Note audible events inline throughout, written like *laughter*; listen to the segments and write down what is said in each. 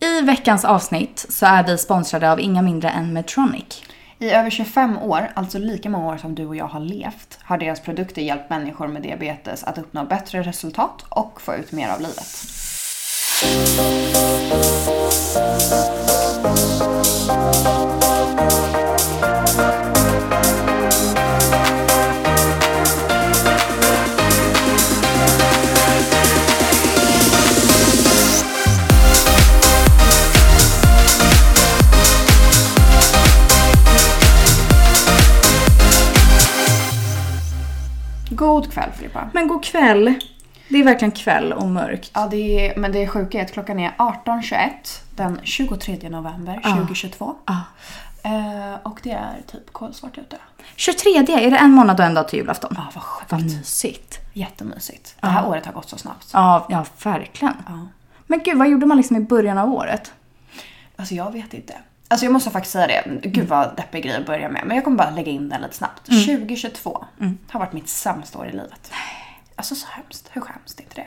I veckans avsnitt så är vi sponsrade av inga mindre än Medtronic. I över 25 år, alltså lika många år som du och jag har levt, har deras produkter hjälpt människor med diabetes att uppnå bättre resultat och få ut mer av livet. God kväll Filippa. Men god kväll. Det är verkligen kväll och mörkt. Ja, det är, men det är sjuka är att klockan är 18.21 den 23 november 2022. Ah. Eh, och det är typ kolsvart ute. 23, är det en månad och en dag till julafton? Ja, vad sjukt. Vad mysigt. Jättemysigt. Det här året har gått så snabbt. Ja, ja verkligen. Men gud, vad gjorde man liksom i början av året? Alltså jag vet inte. Alltså jag måste faktiskt säga det. Gud vad deppig grej att börja med. Men jag kommer bara lägga in den lite snabbt. 2022 har varit mitt sämsta år i livet. Alltså så hemskt. Hur skäms det inte det?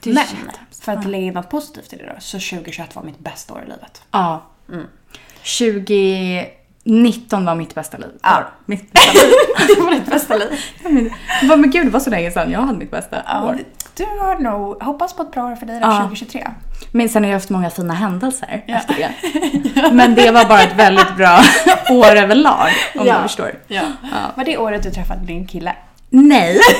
Det Men för att lägga in något positivt i det då. Så 2021 var mitt bästa år i livet. Ja. 2019 var mitt bästa liv. Ja. *laughs* Mitt bästa liv. det var ditt bästa liv. men, men gud, det var så länge sedan jag hade mitt bästa Ja, år. du har nog, hoppas på ett bra år för dig då, Ja. 2023. Men sen har jag haft många fina händelser efter det. *laughs* Men det var bara ett väldigt bra *laughs* år överlag, om Ja. du förstår. Ja. Var det året du träffade din kille? Nej! *laughs*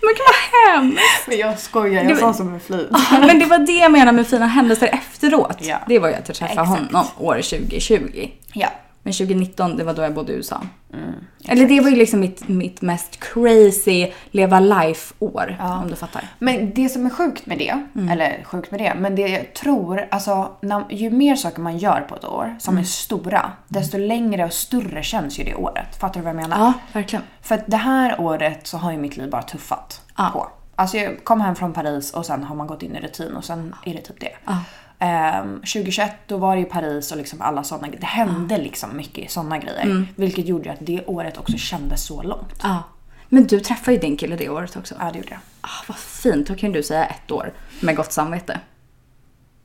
Men gud vad hemskt! Men jag skojar, jag sa som en flit. Men det var det jag menade med fina händelser efteråt. Ja. Det var ju att jag träffade honom år 2020. Ja. Men 2019, det var då jag bodde i USA. Mm, Eller det var ju liksom mitt, mitt mest crazy leva life-år, om du fattar. Men det som är sjukt med det, eller sjukt med det, men det jag tror, alltså när, ju mer saker man gör på ett år som är stora, desto längre och större känns ju det året. Fattar du vad jag menar? Ja, verkligen. För att det här året så har ju mitt liv bara tuffat Ja. på. Alltså jag kom hem från Paris och sen har man gått in i rutin och sen är det typ det. Ja. Ehm, 2021 då var det ju Paris och liksom alla sådana grejer. Det hände liksom mycket sådana grejer. Vilket gjorde att det året också kändes så långt. Ja. Men du träffade ju din kille det året också. Ja det gjorde jag. Ah, vad fint, då kan du säga ett år med gott samvete.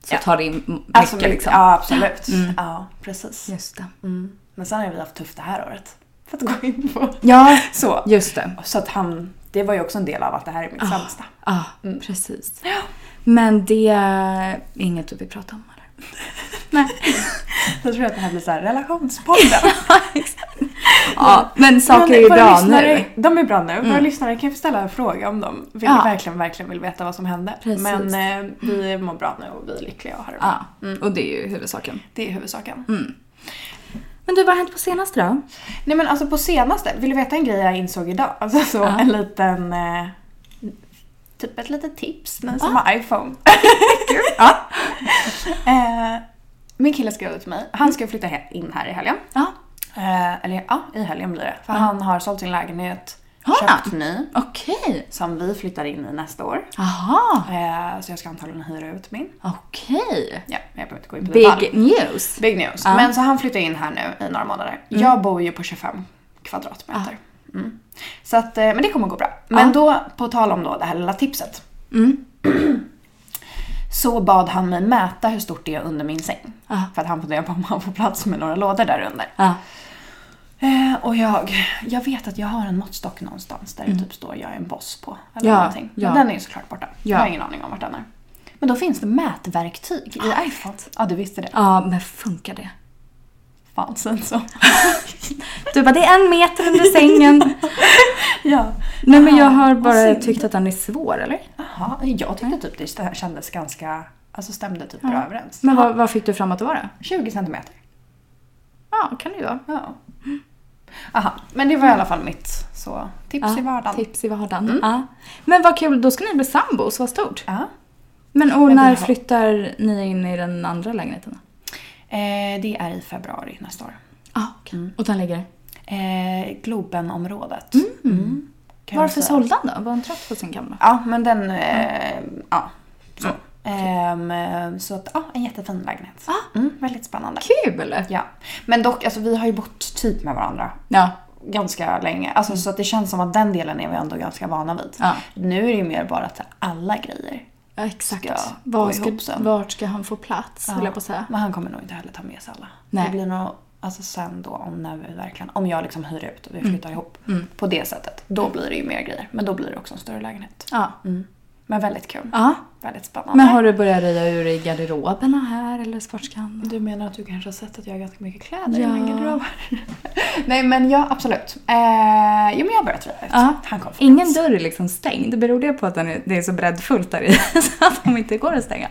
Så Ja. tar det in m- mycket Alltså, liksom. Ja absolut. Ja precis. Just det. Mm. Men sen har vi haft tufft det här året. För att gå in på. Ja, *laughs* Så. just det. Så att han, det var ju också en del av att det här är mitt sämsta. Ja, precis. Men det är inget du vill prata om eller? *laughs* Nej. Jag tror att det här blir så här relationspodden. *laughs* Ja, men saker är ju bra nu. De är bra nu. Våra lyssnare kan få ställa en fråga om de vill, Ja. verkligen, verkligen vill veta vad som hände. Precis. Men eh, vi mår bra nu och vi är lyckliga och har det bra. Ja, och det är ju huvudsaken. Det är huvudsaken. Men du, vad har hänt på senaste då? Nej men alltså på senaste, vill du veta en grej jag insåg idag? Alltså så Ja. en liten, eh, typ ett litet tips, ni som har iPhone. *laughs* Ja. eh, min kille skrev till mig, han ska flytta in här i helgen. Ja. Eh, eller ja, i helgen blir det. För han har sålt sin lägenhet, köpt ny, Okej. som vi flyttar in i nästa år. Aha. Eh, så jag ska antagligen hyra ut min. Okej. Ja, jag behöver inte gå in på detalj. Big news. Big news. Men så han flyttar in här nu i några månader. Jag bor ju på 25 kvadratmeter. Mm. Så att, eh, men det kommer gå bra. Men Ja. då, på tal om då det här lilla tipset. Mm. *clears throat* Så bad han mig mäta hur stort det är under min säng. Ja. För att han funderar på om han får plats med några lådor där under. Ja. Eh, och jag, jag vet att jag har en måttstock någonstans där det typ står jag är en boss på. Eller Mm. Ja, någonting. Men den är ju såklart borta. Ja. Jag har ingen aning om vart den är. Men då finns det mätverktyg i iPhone. Ja, du visste det. Ja, men funkar det? Fan, sen så. *laughs* Du bara, det är en meter under sängen. *laughs* ja. Nej men jag har bara tyckt att den är svår, eller? Jaha, jag tyckte typ det kändes ganska, alltså stämde typ bra överens. Men vad, vad fick du fram att det var då? 20 centimeter. Ja, kan det ju vara. Ja. Aha, men det var i alla fall mitt så, tips i vardagen. Tips i vardagen. Ja. Men vad kul, då ska ni bli sambos, vad stort. Ja. Men och när flyttar ni in i den andra lägenheten? Eh, det är i februari nästa år. Ja, okej. Och den ligger? Eh, Globenområdet. Mm. Jag Varför sålde han då? Var han trött på sin gamla? Ja, men den, eh, ja. Så. Ehm, så att, ja, en jättefin lägenhet. Mm, väldigt spännande. Kul! Ja. Men dock, alltså vi har ju bott typ med varandra Ja. ganska länge. Alltså, Så att det känns som att den delen är vi ändå ganska vana vid. Ja. Nu är det ju mer bara att alla grejer Ja, exakt. ska Var ska, ihop sen. vart ska han få plats, höll jag på säga. Men han kommer nog inte heller ta med sig alla. Nej. Det blir nog alltså sen då om när vi verkligen, om jag liksom hyr ut och vi Mm. flyttar ihop på det sättet. Då blir det ju mer grejer. Men då blir det också en större lägenhet. Ja. Men väldigt kul. ja. Väldigt spännande. Men har du börjat röja ur i garderoberna här eller vart ska han? Du menar att du kanske har sett att jag har ganska mycket kläder Ja. i min garderob? *laughs* Nej men ja, absolut. Eh, jo men jag har börjat röja ut. Ja. Han kom Ingen dörr är liksom stängd. Beror det på att den är, det är så breddfullt där i *laughs* så att de inte går att stänga?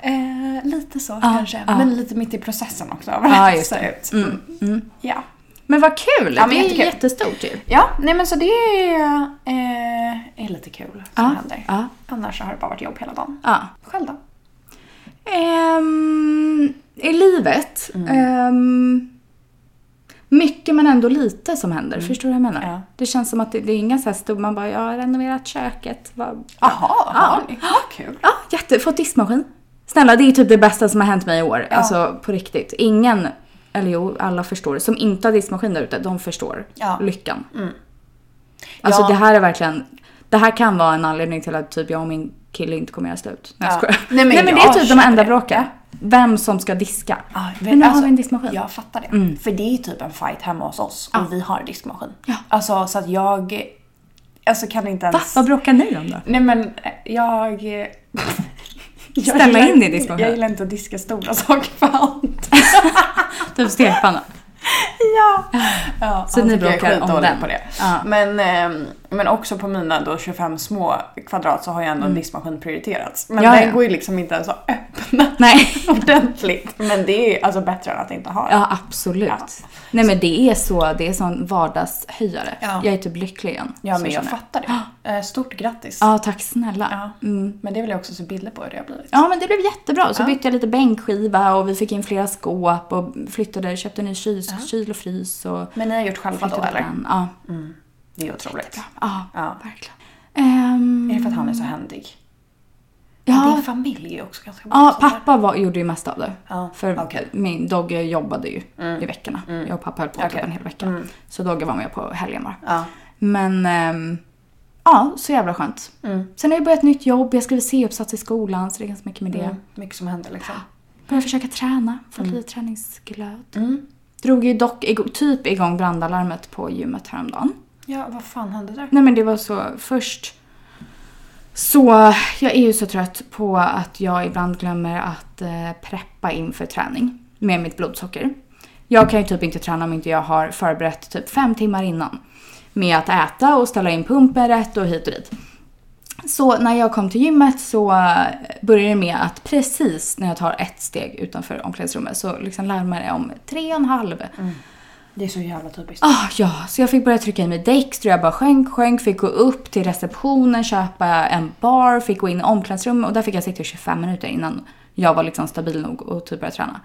Eh, lite så Ja, kanske. ja. Men lite mitt i processen också. Ja, *laughs* just Så det. ut. Mm. Mm. Ja. Men vad kul! Ja, det är jättekul. jättestort ju. Ja, nej men så det är, eh, är lite kul som Ja. händer. Ja. Annars har det bara varit jobb hela dagen. ja. Själv då? Ehm, I livet. ehm, mycket men ändå lite som händer. Förstår du vad jag menar? Ja. Det känns som att det, det är inga så här stora, man bara, jag har renoverat köket. Jaha, ni? Vad kul. Ja, jätte, fått diskmaskin. Snälla, det är typ det bästa som har hänt mig i år. Ja. Alltså på riktigt. Ingen, eller jo, alla förstår. Som inte har diskmaskin där ute, de förstår Ja. lyckan. Alltså Ja. det här är verkligen, det här kan vara en anledning till att typ jag och min kille inte kommer göra slut. Nej, Ja. jag. Nej, men Nej men det är typ de enda bråken. Vem som ska diska. Ja, men nu har vi en diskmaskin. Jag fattar det. För det är typ en fight hemma hos oss och vi har diskmaskin. Ja. Alltså så att jag... Alltså kan inte Va? ens... Vad bråkar ni om då? Nej men jag... Ställa in i diskmaskin. Jag gillar inte att diska stora saker för hand. *laughs* Typ stekpanna. *laughs* ja. ja. Så ni jag bråkar om den? På det. Ja. Men, ehm, men också på mina då 25 små kvadrat så har ju ändå en diskmaskin prioriterats. Men Mm. Ja, den ja. går ju liksom inte ens att öppna *laughs* Nej. *laughs* ordentligt. Men det är alltså bättre än att inte ha den. Ja, absolut. Ja. Nej men det är så, det är sån vardagshöjare. Ja. Jag är typ lycklig igen. Ja, men jag känner fattar det. *gasps* Eh, Stort grattis. Ja, tack snälla. Mm. Men det vill jag också se bilder på hur det har blivit. Ja men det blev jättebra. Så bytte jag lite bänkskiva och vi fick in flera skåp och flyttade, köpte en ny kyl, kyl och frys och Men ni har gjort själva då eller? den. Ja, Det är otroligt. ja, Ja. verkligen. Ehm, Är det för att han är så händig? Din ja, familj är också ganska bra. ja, pappa var, gjorde ju mest av det. Ja, För okej. min Dogge jobbade ju i veckorna. Jag och pappa höll på typ Okej. en hel vecka. Mm. Så Dogge var med på helgen bara. Ja. Men ehm, ja, så jävla skönt. Mm. Sen har jag börjat ett nytt jobb, jag skriver C-uppsats i skolan så det är ganska mycket med det. Mm. Mycket som händer liksom. Börjar försöka träna, få lite träningsglöd. Drog ju dock typ igång brandalarmet på gymmet häromdagen. Ja, vad fan hände där? Nej men det var så först så jag är ju så trött på att jag ibland glömmer att eh, preppa inför träning med mitt blodsocker. Jag kan ju typ inte träna om inte jag har förberett typ fem timmar innan. Med att äta och ställa in pumpen rätt och hit och dit. Så när jag kom till gymmet så eh, började det med att precis när jag tar ett steg utanför omklädningsrummet så liksom larmar det om tre och en halv. Det är så jävla typiskt. Ah, ja, så jag fick börja trycka in med Dexter. Jag bara sjönk, sjönk, fick gå upp till receptionen, köpa en bar, fick gå in i omklädningsrummet och där fick jag sitta i 25 minuter innan jag var liksom stabil nog och typ började träna.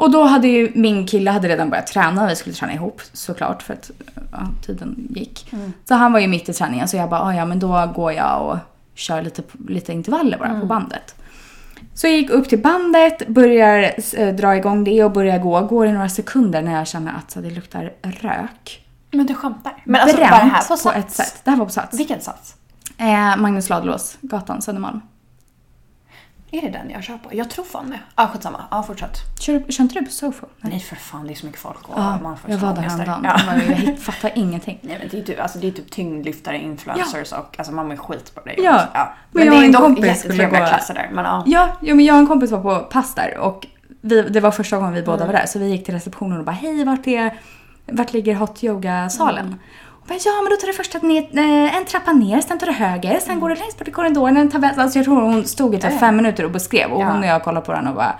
Och då hade ju min kille hade redan börjat träna, vi skulle träna ihop såklart för att ja, tiden gick. Så han var ju mitt i träningen så jag bara, ah, ja men då går jag och kör lite, lite intervaller bara på bandet. Så jag gick upp till bandet, börjar eh, dra igång det och börjar gå. Går i några sekunder när jag känner att så, det luktar rök. Men du skämtar? Men alltså, Bränt var det här på, på, ett sätt. Det här var på Sats. Vilken sats? Eh, Magnus Ladulås, gatan Södermalm. Är det den jag kör på? Jag tror fan det. Ja, ah, skitsamma. Ja, fortsätt. Kör, kör inte du på Sofo? Nej för fan, det är så mycket folk och Ja, man får jag var där häromdagen. Ja. Jag, fattar ingenting. Nej men det är typ, alltså, det är typ tyngdlyftare, influencers och alltså man mår skit på det. Ja, ja. men Men, jag det är en kompis skulle gå- klasser där. Men ja. Ja, jo, men jag och en kompis var på pass där och vi, det var första gången vi båda var där. Så vi gick till receptionen och bara hej vart, är, vart ligger hot yoga-salen? Och bara, ja men då tar du först eh, en trappa ner, sen tar du höger, sen går du längst bort i korridoren, en tar vänster. Alltså jag tror hon stod i typ Ja. fem minuter och beskrev och Ja. hon och jag kollade på den och bara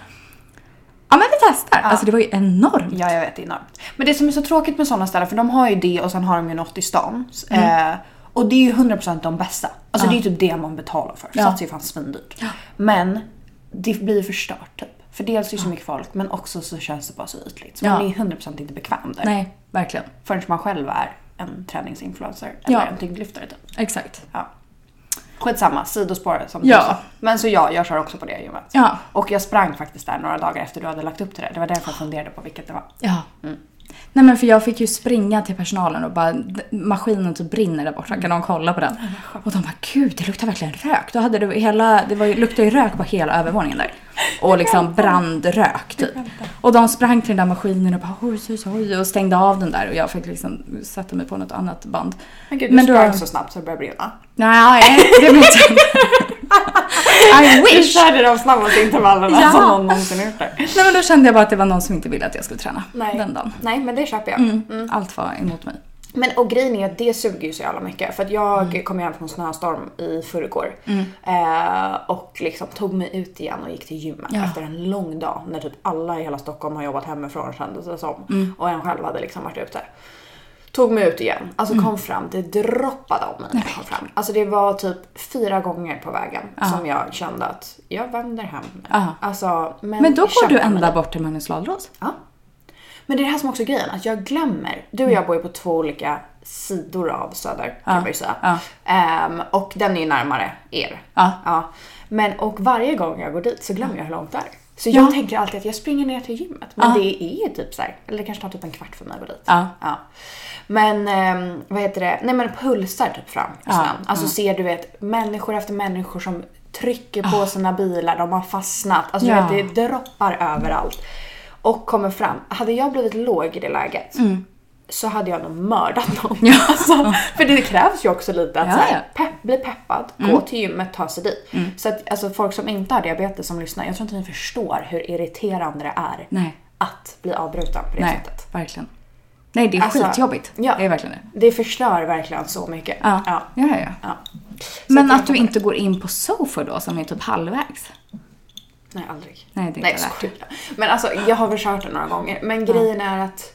Ja men vi testar. Alltså det var ju enormt. Ja, jag vet. Det är enormt. Men det som är så tråkigt med sådana ställen, för de har ju det och sen har de ju något i stan. Eh, och det är ju 100% de bästa. Alltså Mm. Ja. det är ju typ det man betalar för. Ja. Sats är ju fan svindyrt. Men det blir förstört typ. För dels är det så mycket folk men också så känns det bara så ytligt. Så Ja. man är 100% inte bekväm där. Nej, verkligen. Förrän man själv är en träningsinfluencer eller Ja. en tyngdlyftare typ. Exakt. Ja. Skitsamma, sidospår som Ja. du sa. Men så ja, jag kör också på det gymmet. Ja. Och jag sprang faktiskt där några dagar efter du hade lagt upp till det. Det var därför jag funderade på vilket det var. Ja. Mm. Nej men för jag fick ju springa till personalen och bara "D- maskinen typ brinner där borta, kan de kolla på den? Och de bara gud det luktar verkligen rök. Då hade det hela, det var ju, luktade ju rök på hela övervåningen där. Och liksom brandrök typ. Och de sprang till den där maskinen och bara oj oj oj och stängde av den där och jag fick liksom sätta mig på något annat band. Men gud, du Men då- sprang så snabbt så det började brinna. Nej, det blev inte. I Du wish! körde de snabbaste intervallerna Ja. som någon någonsin gjort det. Nej men då kände jag bara att det var någon som inte ville att jag skulle träna Nej. den dagen. Nej, men det köper jag. Mm. Allt var emot mig. Men och grejen är att det suger ju så jävla mycket. För att jag Mm. kom hem från snöstorm i förrgår. Eh, och liksom tog mig ut igen och gick till gymmet Ja. efter en lång dag. När typ alla i hela Stockholm har jobbat hemifrån kändes det som. Mm. Och en själv hade liksom varit ute. Tog mig ut igen. Alltså Mm. kom fram, det droppade av mig när jag kom fram. Alltså det var typ fyra gånger på vägen som jag kände att jag vänder hem nu. Ja. Alltså, men, Men då går du mig ända bort till Magnus Ladulås? Ja. Men det är det här som också är grejen, att jag glömmer. Du och jag bor ju på två olika sidor av Söder kan man ju säga. Ehm, och den är ju närmare er. Ja. Men och varje gång jag går dit så glömmer jag hur långt det är. Så Ja. jag tänker alltid att jag springer ner till gymmet. Men Ja. det är ju typ så här, eller det kanske tar typ en kvart för mig att gå dit. Ja. Men ehm, vad heter det, nej men pulsar typ fram snön. Alltså ser du vet människor efter människor som trycker på sina bilar, de har fastnat. Alltså Ja. du vet, det droppar överallt. Och kommer fram. Hade jag blivit låg i det läget så hade jag nog mördat någon. Ja. *laughs* Alltså, för det krävs ju också lite att Ja, här. Mm. pepp, bli peppad, gå till gymmet, ta sig dit. Så att alltså, folk som inte har diabetes som lyssnar, jag tror inte ni förstår hur irriterande det är Nej. att bli avbruten på det Nej, sättet. verkligen. Nej, det är Alltså, skitjobbigt. ja. Det är verkligen det. Det förstör verkligen så mycket. Ja. Ja. Ja, ja, ja. Men att du inte går in på Sofa då, som är typ halvvägs. Nej, aldrig. Nej, det är Nej, inte skojar. Men alltså, jag har väl kört det några gånger. Men grejen är att...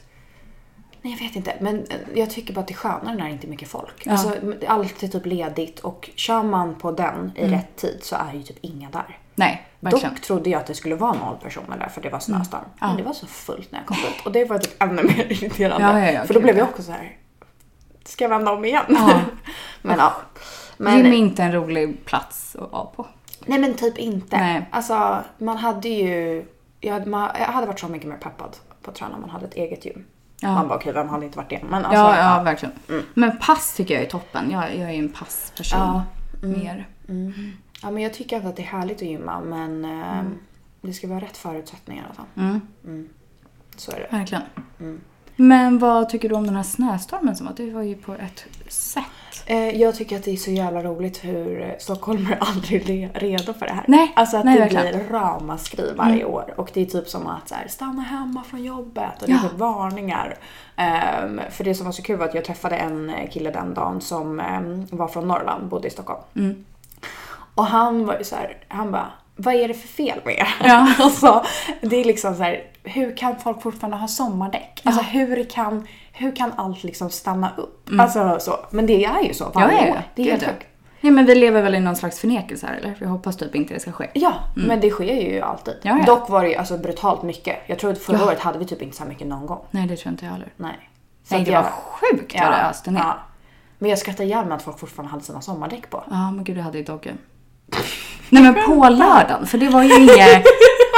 Nej, jag vet inte. Men eh, jag tycker bara att det är skönare när det inte är mycket folk. Ja. Alltså, det är alltid typ ledigt och kör man på den i rätt tid så är ju typ inga där. Nej, verkligen. Dock trodde jag att det skulle vara noll personer där för det var snöstorm. Ja. Men det var så fullt när jag kom dit. Och det var typ ännu mer *laughs* irriterande. Ja, ja, ja, för då blev jag ja. också så här. Ska jag vända om igen? *laughs* Men ja. Men, Gym är inte en rolig plats att vara på. Nej men typ inte. Nej. Alltså man hade ju, jag hade, man, jag hade varit så mycket mer peppad på att träna om man hade ett eget gym. Ja. Man bara okej, vem hade inte varit det? Men alltså, ja, ja, verkligen. Men pass tycker jag är toppen. Jag, jag är ju en passperson. Ja. Mer. ja men jag tycker inte att det är härligt att gymma men eh, det ska vara rätt förutsättningar i alla fall. Mm, Så är det. verkligen. Mm. Men vad tycker du om den här snöstormen som var? Det var ju på ett sätt. Eh, jag tycker att det är så jävla roligt hur eh, stockholmare *laughs* aldrig är redo för det här. Nej, Alltså att nej, det verkligen. Mm. blir ramaskri varje år. Och det är typ som att så här, stanna hemma från jobbet och det Ja. är typ varningar. Ehm, för det som var så kul var att jag träffade en kille den dagen som ehm, var från Norrland, bodde i Stockholm. Mm. Och han var ju så här, han bara vad är det för fel med er? Ja. *laughs* alltså, det är liksom så här, hur kan folk fortfarande ha sommardäck? Alltså hur kan, hur kan allt liksom stanna upp? Alltså så. Men det är ju så varje Mm. Ja, ja, ja. år. Det är helt ja. sjukt. Ja, men vi lever väl i någon slags förnekelse här, eller? Vi hoppas typ inte det ska ske. Ja, men det sker ju alltid. Ja, ja. Dock var det ju alltså brutalt mycket. Jag tror att förra Ja. året hade vi typ inte så här mycket någon gång. Nej, det tror inte jag heller. Nej. Så Nej, det jag- var sjukt vad det öste ner. ja. Men jag skrattar ihjäl mig att folk fortfarande hade sina sommardäck på. Ja, men gud, du hade ju Dogge. *laughs* Nej, men på lördagen, för det var ju inget...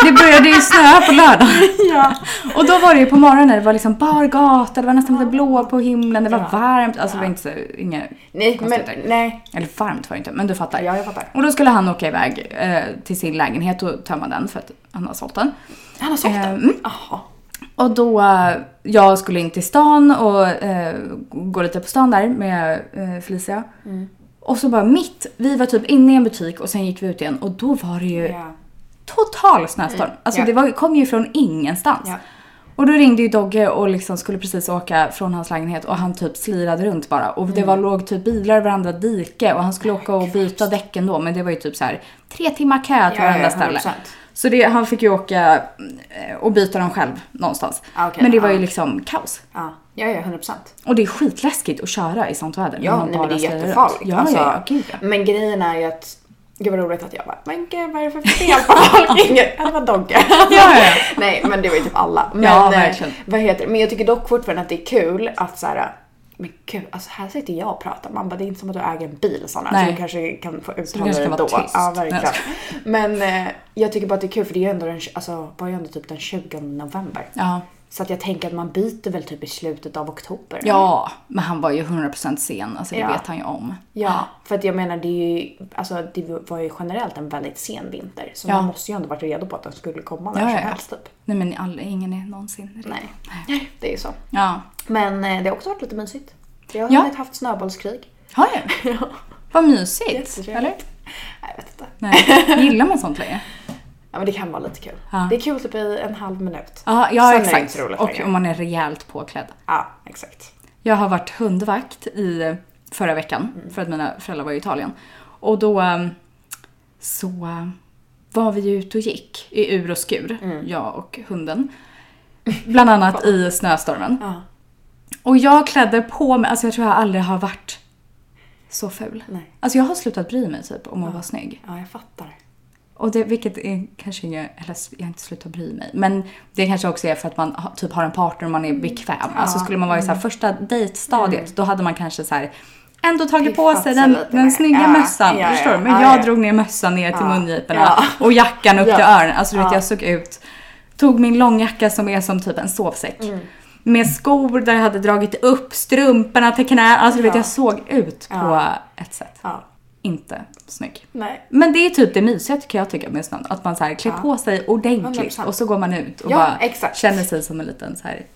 Det började ju snöa på lördagen. *laughs* Ja. Och då var det ju på morgonen, det var liksom bar gata, det var nästan lite blå på himlen, det var Ja. varmt. Alltså det var inte så, inga Nej, men nej. Eller varmt var det inte, men du fattar. Ja, jag fattar. Och då skulle han åka iväg eh, till sin lägenhet och tömma den för att han har sålt den. Han har sålt Eh, den? mm. Jaha. Och då, eh, jag skulle in till stan och eh, gå lite på stan där med eh, Felicia. Mm. Och så bara mitt, vi var typ inne i en butik och sen gick vi ut igen och då var det ju Ja. total snöstorm. Alltså ja. det var, kom ju från ingenstans. Ja. Och då ringde ju Dogge och liksom skulle precis åka från hans lägenhet och han typ slirade runt bara. Och det var, Mm. låg typ bilar i varandra dike och han skulle åka och byta däcken då men det var ju typ så här tre timmar kö till varenda ställe. 100%. Så det, han fick ju åka eh, och byta dem själv någonstans. Ah, okej, men det var ju liksom kaos. Ja, ja, ja 100 procent. Och det är skitläskigt att köra i sånt väder. Ja, nej, men det är jättefarligt. Ja, alltså, ja, ja, ja. Men grejen är ju att Gud vad roligt att jag bara, men gud vad är det för fel på *laughs* Ja, det var Dogge. Ja, ja, ja. Nej, men det var ju typ alla. Men, Ja, eh, verkligen. vad heter det? Men jag tycker dock fortfarande att det är kul att så här. Men gud, alltså här sitter jag och pratar. Man bara, det är inte som att du äger en bil sådana. Så du kanske kan få uttala dig då. tyst. Ja, verkligen. Men eh, jag tycker bara att det är kul för det är ju ändå den, alltså, var ju ändå typ den 20 november. Ja. Så att jag tänker att man byter väl typ i slutet av oktober. Ja, men han var ju 100% sen. Alltså det Ja. vet han ju om. Ja, för att jag menar det, är ju, alltså, det var ju generellt en väldigt sen vinter. Så Ja. man måste ju ändå varit redo på att den skulle komma när Ja, som ja, ja. helst typ. Nej men all, ingen är någonsin redo. Nej. Nej, det är ju så. Ja. Men eh, det har också varit lite mysigt. Jag har Ja. haft snöbollskrig. Har du? *laughs* Vad mysigt. Eller? Nej, jag vet inte. Nej. Gillar man sånt läge? Ja, men det kan vara lite kul. Ja. Det är kul typ i en halv minut. Ja, ja Sen är det exakt. inte Och om man är rejält påklädd. Ja, exakt. Jag har varit hundvakt i förra veckan för att mina föräldrar var i Italien. Och då um, så var vi ju ute och gick i ur och skur, jag och hunden. Bland annat *laughs* i snöstormen. Ja. Och jag klädde på mig, alltså jag tror jag aldrig har varit så ful. Nej. Alltså jag har slutat bry mig typ om att vara snygg. Ja, jag fattar. Och det, vilket är kanske inget, eller jag har inte slutat bry mig. Men det kanske också är för att man ha- typ har en partner och man är bekväm. Alltså skulle man vara i så här första dejtstadiet då hade man kanske så här ändå tagit på sig den, den snygga Ja, mössan. ja, förstår ja, du? Men ja, jag ja. drog ner mössan ner till Ja, mungiporna ja. och jackan upp Ja. till öronen. Alltså du vet Ja. jag såg ut, tog min långjacka som är som typ en sovsäck. Mm. Med skor där jag hade dragit upp strumporna till knä. Alltså du vet Ja. jag såg ut på Ja. ett sätt. Ja. Inte snygg. Nej. Men det är typ det mysiga tycker jag tycker med snön. Att man så här klär Ja. på sig ordentligt 100%. och så går man ut och Ja, bara exakt. känner sig som en liten så här.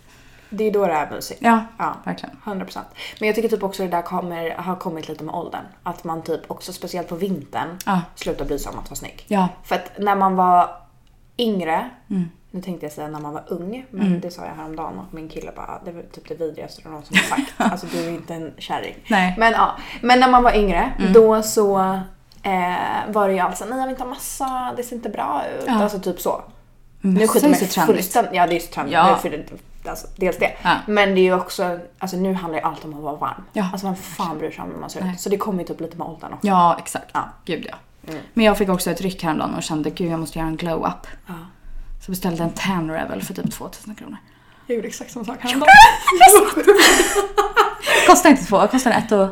Det är då det är mysigt. Ja, Ja. verkligen. 100%. Men jag tycker typ också det där kommer, har kommit lite med åldern. Att man typ också speciellt på vintern Ja. slutar bry sig om att vara snygg. Ja. För att när man var yngre, Mm. Nu tänkte jag säga när man var ung, men det sa jag häromdagen och min kille bara det var typ det vidrigaste någon som har sagt. *laughs* alltså du är inte en kärring. Nej. Men ja, men när man var yngre Mm. då så eh, var det ju alltså nej jag vill inte ha massa, det ser inte bra ut. Ja. Alltså typ så. Mössa Nu skiter man ju fullständigt, ja det är så trendigt Ja. nu för det, alltså, dels det. Ja. Men det är ju också, alltså nu handlar ju allt om att vara varm. Ja. Alltså vem fan bryr sig om hur man ser Nej. ut? Så det kommer ju typ lite med åldern också. Ja, exakt. Ja. Gud ja. Mm. Men jag fick också ett ryck häromdagen och kände gud jag måste göra en glow-up. Ja. Så beställde en tan revel för typ 2000 kronor. Jag gjorde exakt samma sak häromdagen. *laughs* Kostar inte två, kostar ett och...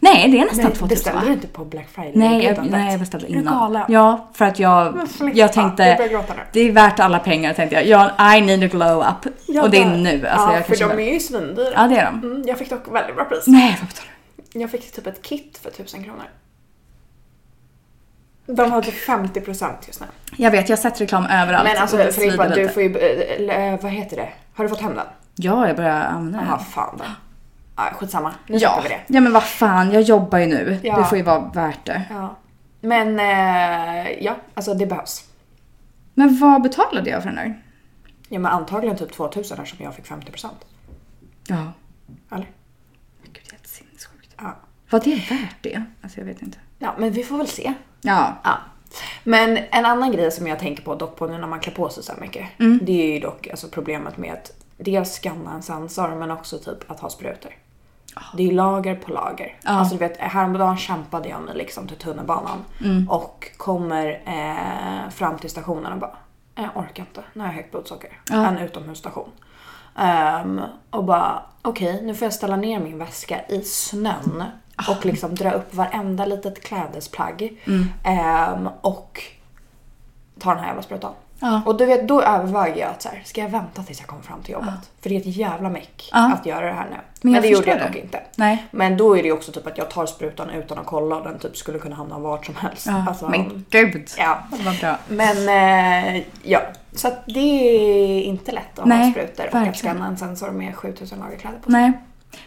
Nej det är nästan Nej, 2000 beställde va? du inte på Black Friday? Nej jag, nej, jag beställde Är du innan. galen? Ja, för att jag, jag jag tänkte nu. det är värt alla pengar tänkte jag. jag I need a glow up. Jag och det är nu. Alltså, ja, jag för de bara- är ju svindyra. Ja det är de. Mm, jag fick dock väldigt bra pris. Nej vad betalar du? Jag fick typ ett kit för 1000 kronor. De har typ 50% just nu. Jag vet, jag har sett reklam överallt. Men alltså Filippa, du får ju, eh, vad heter det? Har du fått hem den? Ja, jag börjar använda den. Jaha, fan då. Ja, skitsamma. Nu Ja. vi det. ja, men vad fan, jag jobbar ju nu. Ja. Det får ju vara värt det. Ja. Men eh, ja, alltså det behövs. Men vad betalade jag för den där? Ja men antagligen typ 2000 eftersom jag fick 50%. Ja. Eller? Men Gud, det är helt sinnessjukt. Ja. Var det värt det? Alltså jag vet inte. Ja men vi får väl se. Ja. Ja. Men en annan grej som jag tänker på dock på nu när man klär på sig så här mycket. Det är ju dock alltså, problemet med att dels skanna en sensor men också typ att ha sprutor. Det är ju lager på lager. Ja. Alltså du vet häromdagen kämpade jag mig liksom till tunnelbanan och kommer eh, fram till stationen och bara jag orkar inte, nu har jag högt blodsocker. Ja. En utomhusstation. Ehm, och bara okej, nu får jag ställa ner min väska i snön och liksom dra upp varenda litet klädesplagg. Ehm, och ta den här jävla sprutan. Ja. Och du vet, då överväger jag att så här, ska jag vänta tills jag kommer fram till jobbet? För det är ett jävla meck Ja. att göra det här nu. Men Men, det gjorde jag det. dock inte. Nej. Men då är det ju också typ att jag tar sprutan utan att kolla och den typ skulle kunna hamna vart som helst. Ja. Alltså, men gud. ja. Det var bra. Men eh, ja, så att det är inte lätt att Nej, ha sprutor och verkligen. att scanna en sensor med 7000 lager kläder på. Nej.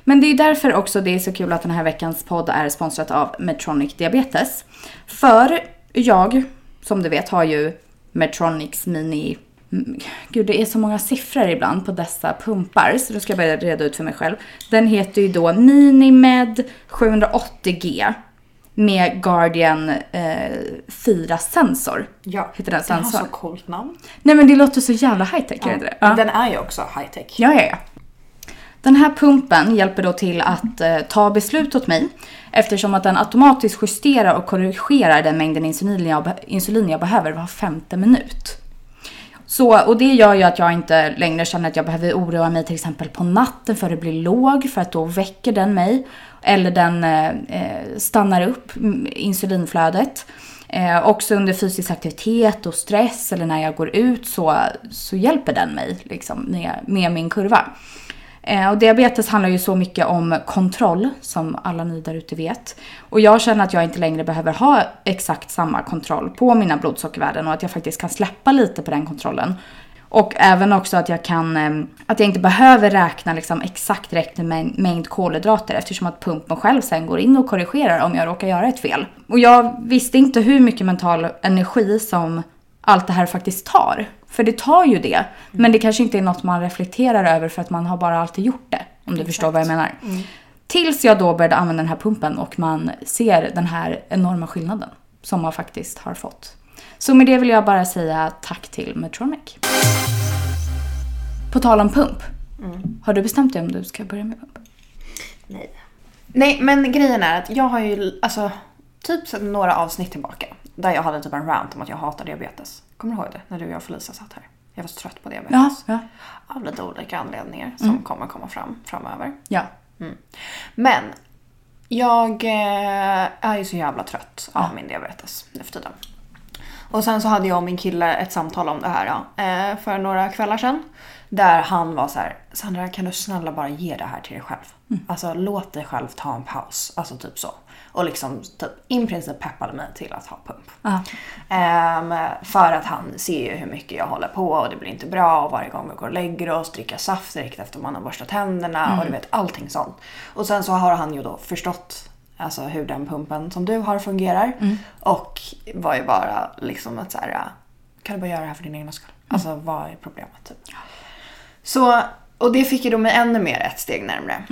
Men det är därför också det är så kul att den här veckans podd är sponsrat av Medtronic Diabetes. För jag, som du vet, har ju Medtronics Mini... mm, Gud, det är så många siffror ibland på dessa pumpar, så då ska jag börja reda ut för mig själv. Den heter ju då Minimed 780G med Guardian eh, 4 sensor. Ja, Heter den den har sensor? så coolt namn. Nej men det låter så jävla high tech, är det? Ja. Den är ju också high tech. Ja, ja, ja. Den här pumpen hjälper då till att eh, ta beslut åt mig eftersom att den automatiskt justerar och korrigerar den mängden insulin jag, be- insulin jag behöver var femte minut. Så, och det gör ju att jag inte längre känner att jag behöver oroa mig till exempel på natten för det blir låg för att då väcker den mig. Eller den eh, eh stannar upp insulinflödet. Eh, också under fysisk aktivitet och stress eller när jag går ut så, så hjälper den mig liksom, med, med min kurva. Eh, och diabetes handlar ju så mycket om kontroll, som alla ni där ute vet. Och jag känner att jag inte längre behöver ha exakt samma kontroll på mina blodsockervärden och att jag faktiskt kan släppa lite på den kontrollen. Och även också att jag kan, eh, att jag inte behöver räkna liksom exakt rätt mängd kolhydrater eftersom att pumpen själv sen går in och korrigerar om jag råkar göra ett fel. Och jag visste inte hur mycket mental energi som allt det här faktiskt tar. För det tar ju det. Men det kanske inte är något man reflekterar över för att man har bara alltid gjort det. Om du Exakt. förstår vad jag menar. Tills jag då började använda den här pumpen och man ser den här enorma skillnaden som man faktiskt har fått. Så med det vill jag bara säga tack till Medtronic. På tal om pump. Har du bestämt dig om du ska börja med pump? Nej. Nej, men grejen är att jag har ju alltså typ några avsnitt tillbaka där jag hade typ en rant om att jag hatar diabetes. Kommer du ihåg det? När du och jag och Felicia satt här. Jag var så trött på diabetes. Ja, ja. Av lite olika anledningar som kommer komma fram framöver. Ja. Men jag eh, är ju så jävla trött av min diabetes nu för tiden. Och sen så hade jag och min kille ett samtal om det här ja, eh, för några kvällar sedan. Där han var så här, Sandra kan du snälla bara ge det här till dig själv? Alltså låt dig själv ta en paus. Alltså typ så. Och liksom typ i princip peppade mig till att ha pump. Ehm, för att han ser ju hur mycket jag håller på och det blir inte bra och varje gång vi går och lägger oss, dricka saft direkt efter man har borstat tänderna och du vet allting sånt. Och sen så har han ju då förstått alltså hur den pumpen som du har fungerar och var ju bara liksom att så här, kan du bara göra det här för din egna skull? Alltså vad är problemet typ? Så, och det fick ju då mig ännu mer ett steg närmre.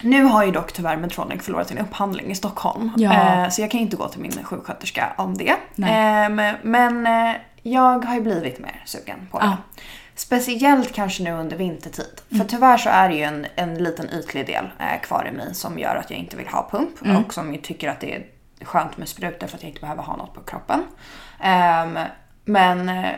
Nu har ju dock tyvärr Medtronic förlorat sin upphandling i Stockholm. Ja. Eh, så jag kan inte gå till min sjuksköterska om det. Nej. Ehm, men eh, jag har ju blivit mer sugen på det. Ja. Speciellt kanske nu under vintertid. För tyvärr så är det ju en, en liten ytlig del eh, kvar i mig som gör att jag inte vill ha pump. Och som ju tycker att det är skönt med sprutor för att jag inte behöver ha något på kroppen. Ehm, men eh,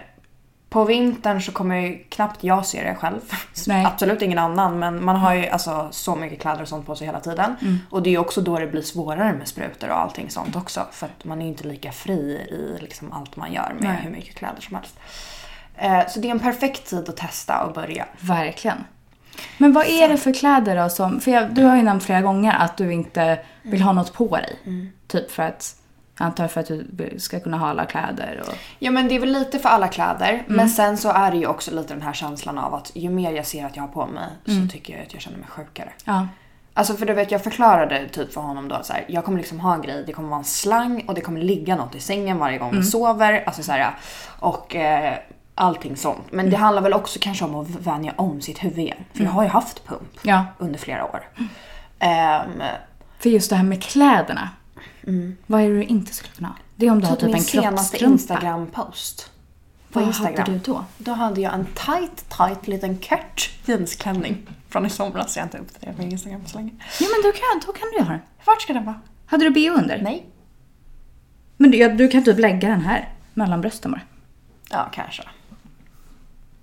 på vintern så kommer ju knappt jag se det själv. Nej. *laughs* Absolut ingen annan men man har ju alltså så mycket kläder och sånt på sig hela tiden. Och det är ju också då det blir svårare med sprutor och allting sånt också. För att man är ju inte lika fri i liksom allt man gör med Nej. hur mycket kläder som helst. Eh, Så det är en perfekt tid att testa och börja. Verkligen. Men vad är det för kläder då som... För jag, du har ju nämnt flera gånger att du inte vill ha något på dig. Typ för att... Jag antar för att du ska kunna ha alla kläder och... Ja men det är väl lite för alla kläder. Men sen så är det ju också lite den här känslan av att ju mer jag ser att jag har på mig så tycker jag att jag känner mig sjukare. Ja. Alltså för du vet jag förklarade typ för honom då så här, jag kommer liksom ha en grej, det kommer vara en slang och det kommer ligga något i sängen varje gång vi sover. Alltså så här, och eh, allting sånt. Men det handlar väl också kanske om att vänja om sitt huvud igen. För jag har ju haft pump Ja. under flera år. Ehm, För just det här med kläderna. Vad är det du inte skulle kunna ha? Det är om du har typ typ min en senaste kroppstrumpa. Instagram-post. På Vad Instagram. hade du då? Då hade jag en tight, tight liten kort jeansklänning. Från i somras. Jag har inte uppdaterat min Instagram på så länge. Jo men då kan, då kan du ju ha den. Vart ska den vara? Hade du bh under? Nej. Men du, ja, du kan typ lägga den här mellan brösten bara. Ja, kanske.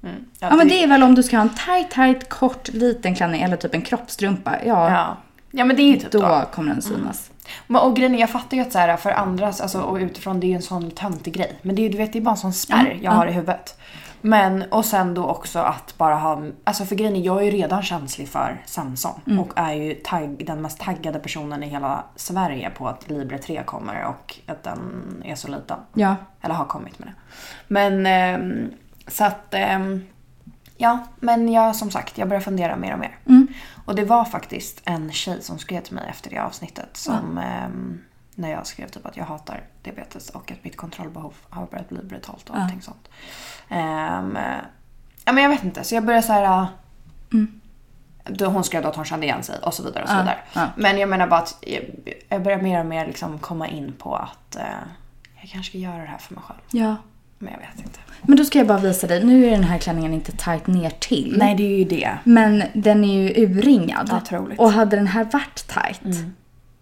Mm. Ja men det är väl om du ska ha en tight, tight, kort, liten klänning eller typ en kroppstrumpa. Ja, Ja. ja, men det är ju typ då, då. kommer den synas. Men, och grejen jag fattar ju att så här, för andras, alltså, och utifrån, det är ju en sån töntig grej. Men det är du vet, det är bara en sån spärr Ja, jag ja. har i huvudet. Men, och sen då också att bara ha, alltså för grejen är, jag är ju redan känslig för Samsung. Mm. Och är ju tagg, den mest taggade personen i hela Sverige på att Libre 3 kommer och att den är så liten. Ja. Eller har kommit med det. Men ehm, så att ehm, Ja, men jag som sagt, jag börjar fundera mer och mer. Mm. Och det var faktiskt en tjej som skrev till mig efter det avsnittet som ehm, när jag skrev typ att jag hatar diabetes och att mitt kontrollbehov har börjat bli brutalt och Ja. allting sånt. Ehm, ja men jag vet inte, så jag började så här. ah, Mm. Då hon skrev då att hon kände igen sig och så vidare och så Ja, vidare. ja. Men jag menar bara att jag, jag börjar mer och mer liksom komma in på att eh, jag kanske ska göra det här för mig själv. ja. Men jag vet inte. Men då ska jag bara visa dig. Nu är den här klänningen inte tight ner till. Nej, det är ju det. Men den är ju urringad. Otroligt. Och hade den här varit tight.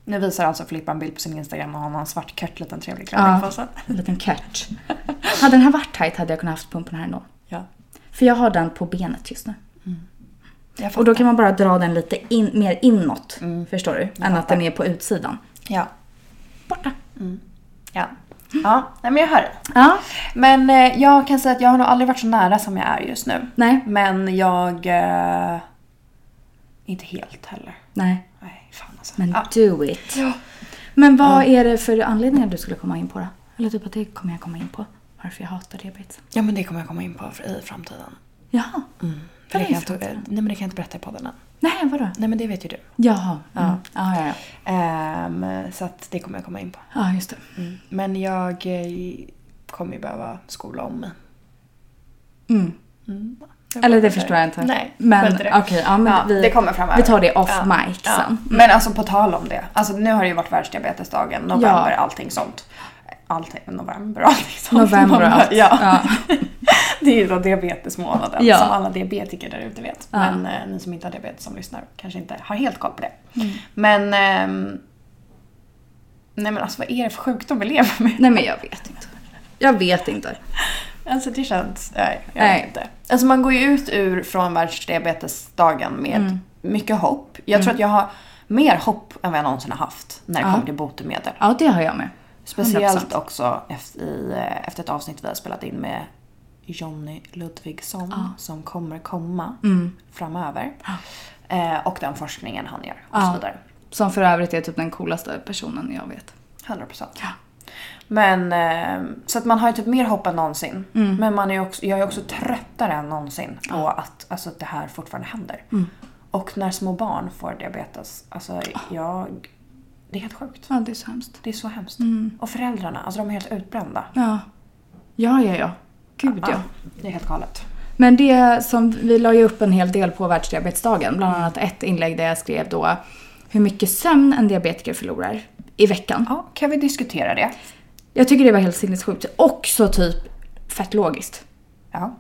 Nu visar alltså Filippa en bild på sin Instagram och han har en svart kört liten trevlig klänning Ja. på sig. En liten kört. hade den här varit tight hade jag kunnat haft pumpen här ändå. Ja. För jag har den på benet just nu. Jag Och då kan man bara dra den lite in, mer inåt. Förstår du? Än att fattar. den är på utsidan. Ja. Borta. ja. Ja, nej men jag hör dig. Ja. Men eh, jag kan säga att jag har nog aldrig varit så nära som jag är just nu. Nej. Men jag... Eh, inte helt heller. Nej. Nej, fan alltså. Men ja. do it. Men vad är det för anledningar du skulle komma in på då? Eller typ att det kommer jag komma in på. Varför jag hatar diabetes. ja, men det kommer jag komma in på i framtiden. Jaha. För Vad det kan jag inte, för nej men det kan jag inte berätta i podden än. Nej, vadå? Nej men det vet ju du. Jaha. Mm. Ja, ja, ja. Ehm, så att det kommer jag komma in på. Ja, just det. Men jag eh, kommer ju behöva skola om mig. Mm. Jag Eller det förstår jag inte. Nej, Men okej, ja, men Ja, vi, det kommer framöver. vi tar det off Ja. mic Ja. sen. Mm. Men alltså på tal om det. Alltså nu har det ju varit världsdiabetesdagen, november, Ja. allting sånt. Allting, november, allting sånt. November och allt. Ja. *laughs* Det är då diabetesmånaden Ja. som alla diabetiker där ute vet. Ja. Men eh, ni som inte har diabetes som lyssnar kanske inte har helt koll på det. Mm. Men... ehm, nej men alltså vad är det för sjukdom vi lever med? Nej, men jag vet inte. Jag vet inte. Alltså det känns... Nej, jag Nej. vet inte. Alltså man går ju ut ur från världsdiabetesdagen med Mm. mycket hopp. Jag tror att jag har mer hopp än vad jag någonsin har haft när det Ja. kommer till botemedel. Ja, det har jag med. Speciellt 100%. också efter, i, eh, efter ett avsnitt vi har spelat in med Jonny Ludvigsson Ja. som kommer komma Mm. framöver. Eh, och den forskningen han gör och så vidare. Som för övrigt är typ den coolaste personen jag vet. 100 procent. Ja. Men eh, så att man har ju typ mer hopp än någonsin. Mm. Men man är också, jag är också tröttare än någonsin på att alltså, att det här fortfarande händer. Mm. Och när små barn får diabetes, alltså jag... Det är helt sjukt. Ja, det är så hemskt. Det är så hemskt. Mm. Och föräldrarna, alltså de är helt utbrända. Ja. Ja, ja, ja. Gud ja. Det är helt galet. Men det som, vi la ju upp en hel del på världsdiabetesdagen. Bland annat ett inlägg där jag skrev då hur mycket sömn en diabetiker förlorar i veckan. Ja, kan vi diskutera det? Jag tycker det var helt sinnessjukt. Också typ fett logiskt. Ja.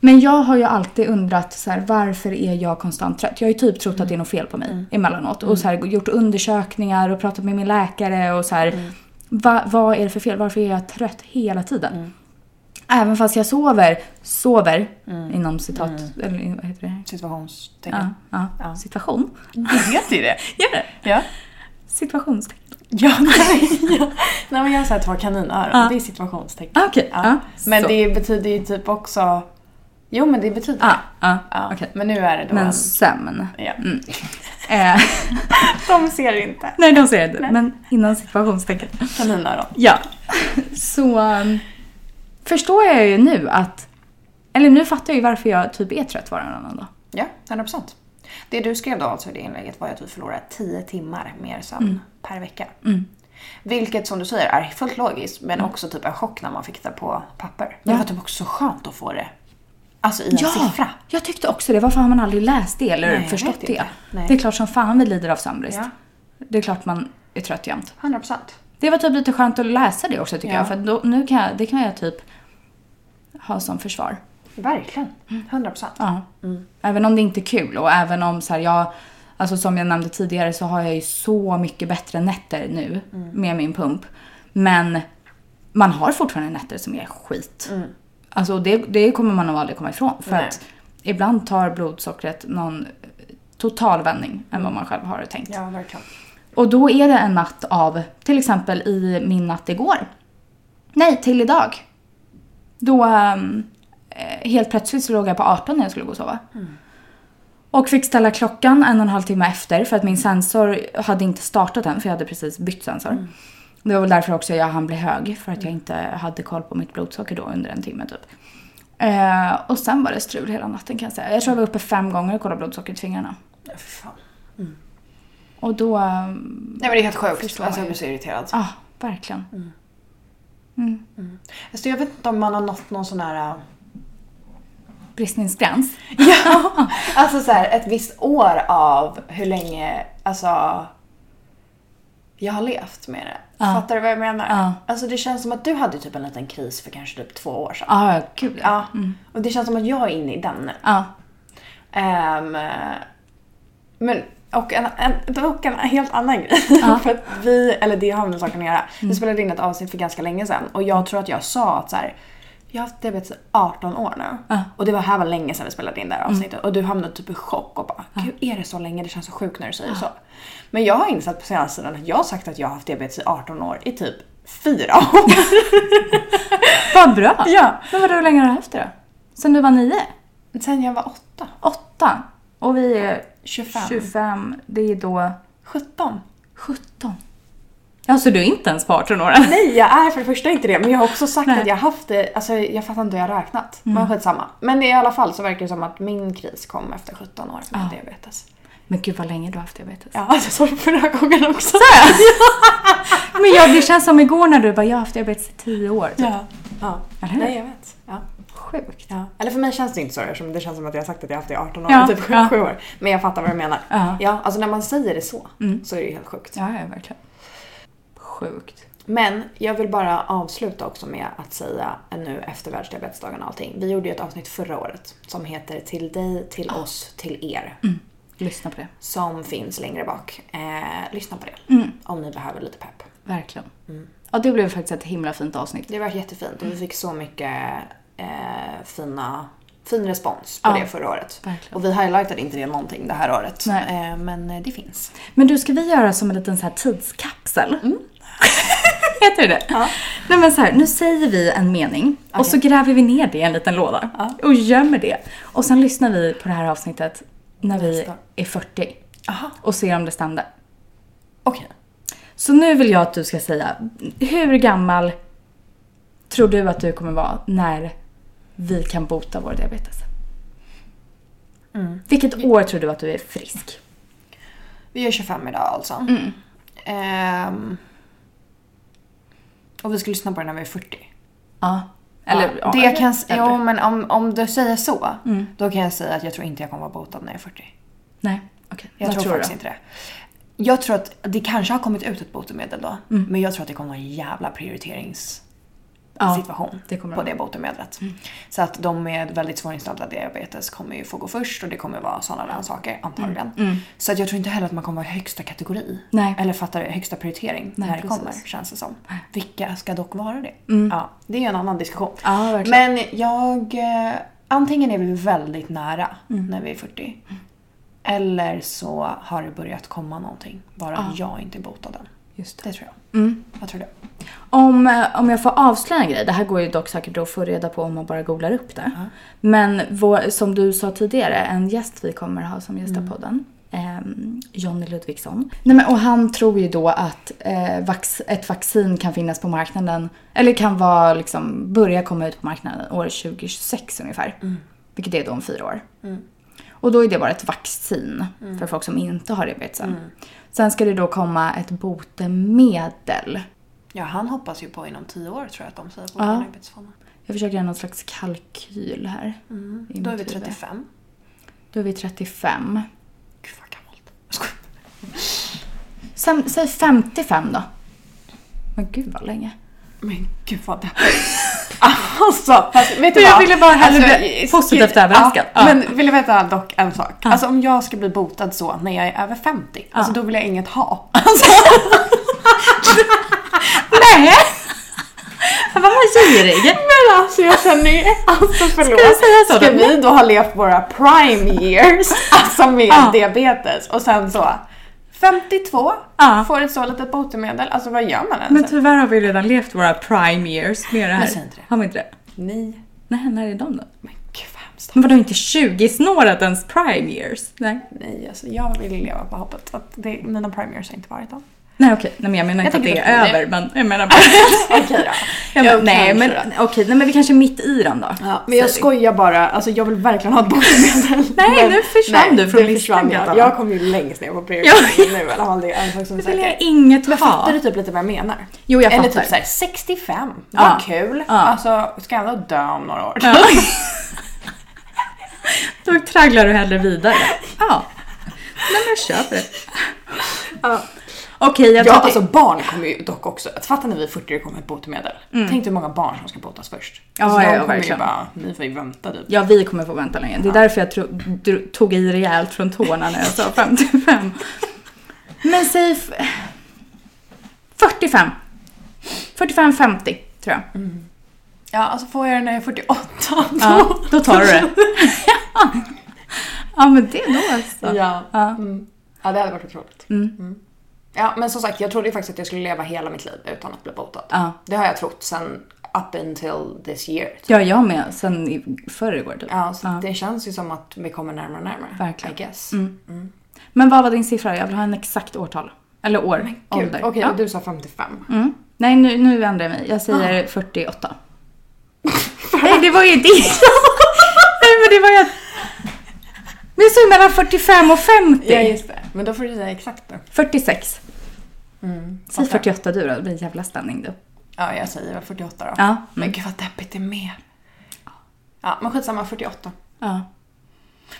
Men jag har ju alltid undrat så här, varför är jag konstant trött? Jag har ju typ trott att det är något fel på mig emellanåt. Och så här, gjort undersökningar och pratat med min läkare och så här, va, vad är det för fel? Varför är jag trött hela tiden? Även fast jag sover, sover inom citat, eller vad heter det? Ja, Situationstecken. ja, Ja. situation. Det heter ju det. *laughs* Gör det? Ja. Situationstecken. Ja, *laughs* nej, ja. nej men jag har så här två kaninöron. Ja. Det är situationstecken. Ah, Okej, Ja. ja, Men så. det betyder ju typ också... Jo men det betyder Ja, det. ja, Ja. okej. Men nu är det då Men en... sömn. Ja. Mm. *laughs* Eh, De ser inte. nej, de ser inte. Nej. Men innan situationstecken. Kaninöron. Ja. Så um, förstår jag ju nu att... Eller nu fattar jag ju varför jag typ är trött varannan dag. Ja, 100%. Det du skrev då alltså i det inlägget var att du förlorar 10 timmar mer sömn per vecka. Mm. Vilket som du säger är fullt logiskt men också typ en chock när man fick det på papper. Det Ja. var typ också så skönt att få det alltså i en siffra. jag tyckte också det. Varför har man aldrig läst det eller Nej, förstått det? Det är klart som fan vi lider av sömnbrist. Ja. Det är klart man är trött jämt. 100%. Det var typ lite skönt att läsa det också tycker Ja. jag. För då, nu kan jag, det kan jag typ ha som försvar. Verkligen. 100%. Ja. Även om det inte är kul och även om så här, jag, alltså som jag nämnde tidigare så har jag ju så mycket bättre nätter nu med min pump. Men man har fortfarande nätter som är skit. Alltså det, det kommer man nog aldrig komma ifrån. För Nej. att ibland tar blodsockret någon total vändning än vad man själv har tänkt. Ja, verkligen. Och då är det en natt av, till exempel i min natt igår. Nej, till idag. Då eh, helt plötsligt så låg jag på 18 när jag skulle gå och sova. Och fick ställa klockan en och en halv timme efter för att min sensor hade inte startat än för jag hade precis bytt sensor. Det var väl därför också jag hann bli hög för att jag inte hade koll på mitt blodsocker då under en timme typ. Eh, och sen var det strul hela natten kan jag säga. Jag tror jag var uppe fem gånger och kollade blodsockret i fingrarna. Ja, för fan. Och då, ehm, Nej men det är helt sjukt. Alltså jag blir så irriterad. ja verkligen. Alltså, jag vet inte om man har nått någon sån här... äh, Bristningsgräns. *laughs* Ja, *laughs* alltså så här, ett visst år av hur länge, alltså jag har levt med det. Ja. Fattar du vad jag menar? Ja. Alltså det känns som att du hade typ en liten kris för kanske typ två år sedan. Ja, gud Ja. Och det känns som att jag är inne i den nu. Ehm, men, och en, en, dock en helt annan grej. Ja. *laughs* för att vi, eller det har med saken att göra. Mm. Vi spelade in ett avsnitt för ganska länge sedan och jag tror att jag sa att så här, jag har haft diabetes i 18 år nu. Mm. Och det var här var länge sedan vi spelade in det här avsnittet. Och du hamnade typ i chock och bara, gud är det så länge? Det känns så sjukt när du säger så. Men jag har insett på senaste tiden att jag har sagt att jag har haft diabetes i 18 år i typ fyra år. *laughs* Vad bra! ja. Men vadå, hur länge har du haft det då? Sen du var nio? Sen jag var åtta. Åtta. Och vi är 25. 25. Det är då 17. 17. Ja, så du är inte ens på 18 år? *laughs* Nej, jag är för det första inte det. Men jag har också sagt Nej. att jag haft det, alltså jag fattar inte hur jag har räknat. Men skitsamma. Men i alla fall så verkar det som att min kris kom efter 17 år med Ja. diabetes. Men gud vad länge du har haft diabetes. Ja, jag sa det förra gången också. *laughs* Men ja, det känns som igår när du bara, jag har haft diabetes i 10 år. Typ. Ja. ja. Eller hur? Nej, jag vet. Ja. Sjukt. Ja. Eller för mig känns det inte så eftersom det känns som att jag har sagt att jag har haft det i 18 år, Ja, typ ja. 7 år. Men jag fattar vad du menar. Ja. Ja, alltså när man säger det så, Mm. så är det ju helt sjukt. Ja, ja, verkligen. Sjukt. Men jag vill bara avsluta också med att säga nu efter världsdiabetesdagen och allting. Vi gjorde ju ett avsnitt förra året som heter Till dig, till oss, till er. Lyssna på det. Som finns längre bak. Eh, lyssna på det. Mm. Om ni behöver lite pepp. Verkligen. Mm. Ja, det blev faktiskt ett himla fint avsnitt. Det var jättefint och vi fick så mycket eh, fina, fin respons på Ja. det förra året. Verkligen. Och vi highlightade inte det någonting det här året. Eh, men eh, det finns. Men du, ska vi göra som en liten så här tidskapsel? *laughs* Heter det det? Ja. Nej men så här, nu säger vi en mening och Okej. så gräver vi ner det i en liten låda. Ja. Och gömmer det. Och sen lyssnar vi på det här avsnittet när vi är 40. Aha, Och ser om det stämde. okej. Så nu vill jag att du ska säga, hur gammal tror du att du kommer vara när vi kan bota vår diabetes? Mm. Vilket år tror du att du är frisk? Vi är 25 idag alltså. Mm. Ehm, och vi ska lyssna på det när vi är 40. Ja. Eller, ja, det eller- kan, eller- jo, men om, om du säger så, Mm. då kan jag säga att jag tror inte jag kommer vara botad när jag är 40. Nej, okej. Jag Vad tror, du faktiskt inte det. Jag tror att det kanske har kommit ut ett botemedel då. Mm. Men jag tror att det kommer vara en jävla prioriteringssituation Ja, det kommer på det det botemedlet. Så att de med väldigt svårinstaltad diabetes kommer ju få gå först och det kommer vara sådana där saker antagligen. Mm. Så att jag tror inte heller att man kommer vara i högsta kategori. Nej. Eller fattar du, högsta prioritering Nej, när det precis. kommer känns det som. Vilka ska dock vara det? Mm. Ja, det är ju en annan diskussion. Ja. Men jag... Eh, antingen är vi väldigt nära Mm. när vi är 40. Eller så har det börjat komma någonting. Bara Ja. jag inte botad än. Just det. Det tror jag. Mm. Jag tror det. Om, eh, om jag får avslöja en grej, det här går ju dock säkert att få reda på om man bara googlar upp det. Ja. Men vår, som du sa tidigare, en gäst vi kommer ha som gästar Mm. podden, ehm, Jonny Ludvigsson. Nej, men, och han tror ju då att eh, vax, ett vaccin kan finnas på marknaden, eller kan vara, liksom, börja komma ut på marknaden år 2026 ungefär. Vilket är då om fyra år. Mm. Och då är det bara ett vaccin för folk som inte har diabetes. Mm. Sen ska det då komma ett botemedel. Ja, han hoppas ju på inom 10 år tror jag att de säger på Ja. diabetesfonden. Jag försöker göra någon slags kalkyl här. Mm. Då är vi mitt huvud. 35. Då är vi 35. Gud vad gammalt. Sen, säg 55 då. Men gud vad länge. Men gud vad deppigt. Alltså, fast, vet du Jag vad? ville bara Alltså, positivt överraskad. Ja, Ja. Men vill du veta dock en sak? Ja. Alltså om jag ska bli botad så när jag är över 50, alltså då vill jag inget ha. *laughs* Alltså, Nej! Vad girig. men alltså jag känner ju, alltså förlåt. Ska jag säga så Ska då? vi då ha levt våra prime years, alltså med diabetes och sen så 52, Ja. får ett så litet botemedel, alltså vad gör man ens? Men tyvärr har vi redan levt våra prime years med det här. Inte det. Har vi inte det? Nej. Nej, när är de då? Men gud vad hemskt. Men vadå inte 20-snåret ens prime years? Nej. Nej, alltså jag vill leva på hoppet att det, mina prime years har inte varit dem. Nej okej, nej, men jag menar Jag inte att det är det- över men jag menar *laughs* bara... Okej då. jag Ja, men, nej men då. okej, nej men vi kanske är mitt i den då. Ja, men jag vi. skojar bara, alltså jag vill verkligen ha ett botemedel. *laughs* Nej, Men- nu försvann du från listan, jag. Jag kommer ju längst ner på prioriteringen nu i alla fall. Det vill jag inget Men ha. fattar du typ lite vad jag menar? Jo jag Eller fattar. typ såhär 65, Ja. vad kul. Ja. Alltså, ska jag ändå dö om några år? Ja. *laughs* Då tragglar du hellre vidare. Ja. Nej men kör det. Ja. Okej, jag Ja, tror att alltså barn kommer ju dock också, fattar när vi är 40 det kommer ett botemedel. Tänk dig hur många barn som ska botas först. Ja, alltså, ja, de ja, kommer ju verkligen. bara, ni får ju vänta typ. Ja, vi kommer få vänta länge. Det är därför jag tro, dro- tog i rejält från tårna när jag sa 55. Men säg... f- 45. 45-50 tror jag. Ja, alltså får jag den när jag är 48 då. Ja, då tar du det. *laughs* ja, men det är då alltså. Ja. Ja. Mm. ja, det hade varit otroligt. Mm. Ja, men som sagt, jag trodde ju faktiskt att jag skulle leva hela mitt liv utan att bli botad. Ja. Det har jag trott sen up until this year. typ. Ja, jag med. Sen i förrgår typ. Ja, så det känns ju som att vi kommer närmare och närmare. Verkligen. I guess. Men vad var din siffra? Jag vill ha en exakt årtal. Eller år. Gud, ålder. Okej, ja. och du sa 55. mm. Nej, nu, nu ändrar jag mig. Jag säger Ah. 48. *laughs* Nej, det var ju det. *laughs* Nej, men det var ju... Men jag sa ju mellan 45 och 50. Ja, just det. Men då får du säga exakt då. 46. Mm. Säg 48 du då. Det blir en jävla spänning du. Ja, jag säger väl 48 då. Ja. Men Mm. gud vad deppigt det är med. Ja, men skitsamma, 48. Ja.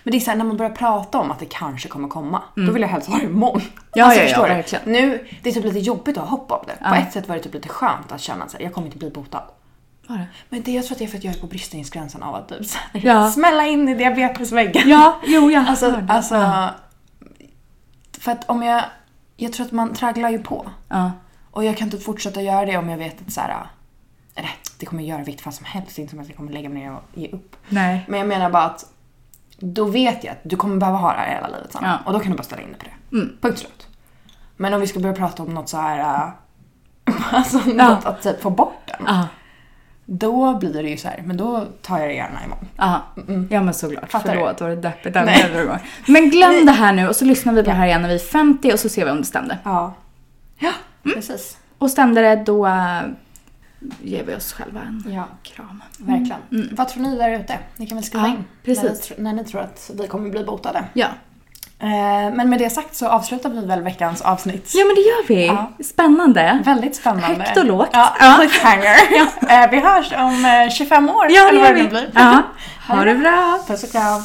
Men det är såhär när man börjar prata om att det kanske kommer komma, då vill jag helst ha det imorgon. Mm. Ja, ja, ja, du? verkligen. Nu, det är typ lite jobbigt att ha hopp om det. På Ja. ett sätt var det typ lite skönt att känna att jag kommer inte bli botad. Var det? Men det jag tror att det är för att jag är på bristningsgränsen av att typ Ja. *laughs* smälla in i diabetesväggen. Ja, jo jag Alltså, hörde. alltså Ja. för att om jag, jag tror att man tragglar ju på. Ja. Och jag kan inte fortsätta göra det om jag vet att så här, eller det kommer jag göra vilket fall som helst, inte som att jag kommer lägga mig ner och ge upp. Nej. Men jag menar bara att då vet jag att du kommer behöva ha det här hela livet sen. Ja. Och då kan du bara ställa in dig på det. Mm. Punkt slut. Men om vi ska börja prata om något så här, *laughs* alltså Ja. något att typ få bort den. Ja. Då blir det ju så här, men då tar jag det gärna imorgon. Ja, ja men såklart. Fattar? Förlåt, var det deppigt även. Men glöm det här nu och så lyssnar vi på det här igen när vi är 50 och så ser vi om det stämde. Ja. Ja, Mm. precis. Och stämde det då äh, ger vi oss själva en Ja, kram. verkligen. Vad tror ni där ute? Ni kan väl skriva Mm. Ja, in precis. När, ni, när ni tror att vi kommer bli botade. Ja. Eh, men med det sagt så avslutar vi väl veckans avsnitt. Ja men det gör vi. Ja. Spännande. Väldigt spännande. Högt och lågt. Ja, cliffhanger. Ja. *laughs* Eh, vi hörs om eh, 25 år ja, eller vad det nu blir. Ja. *laughs* Ha det bra. Puss och kram.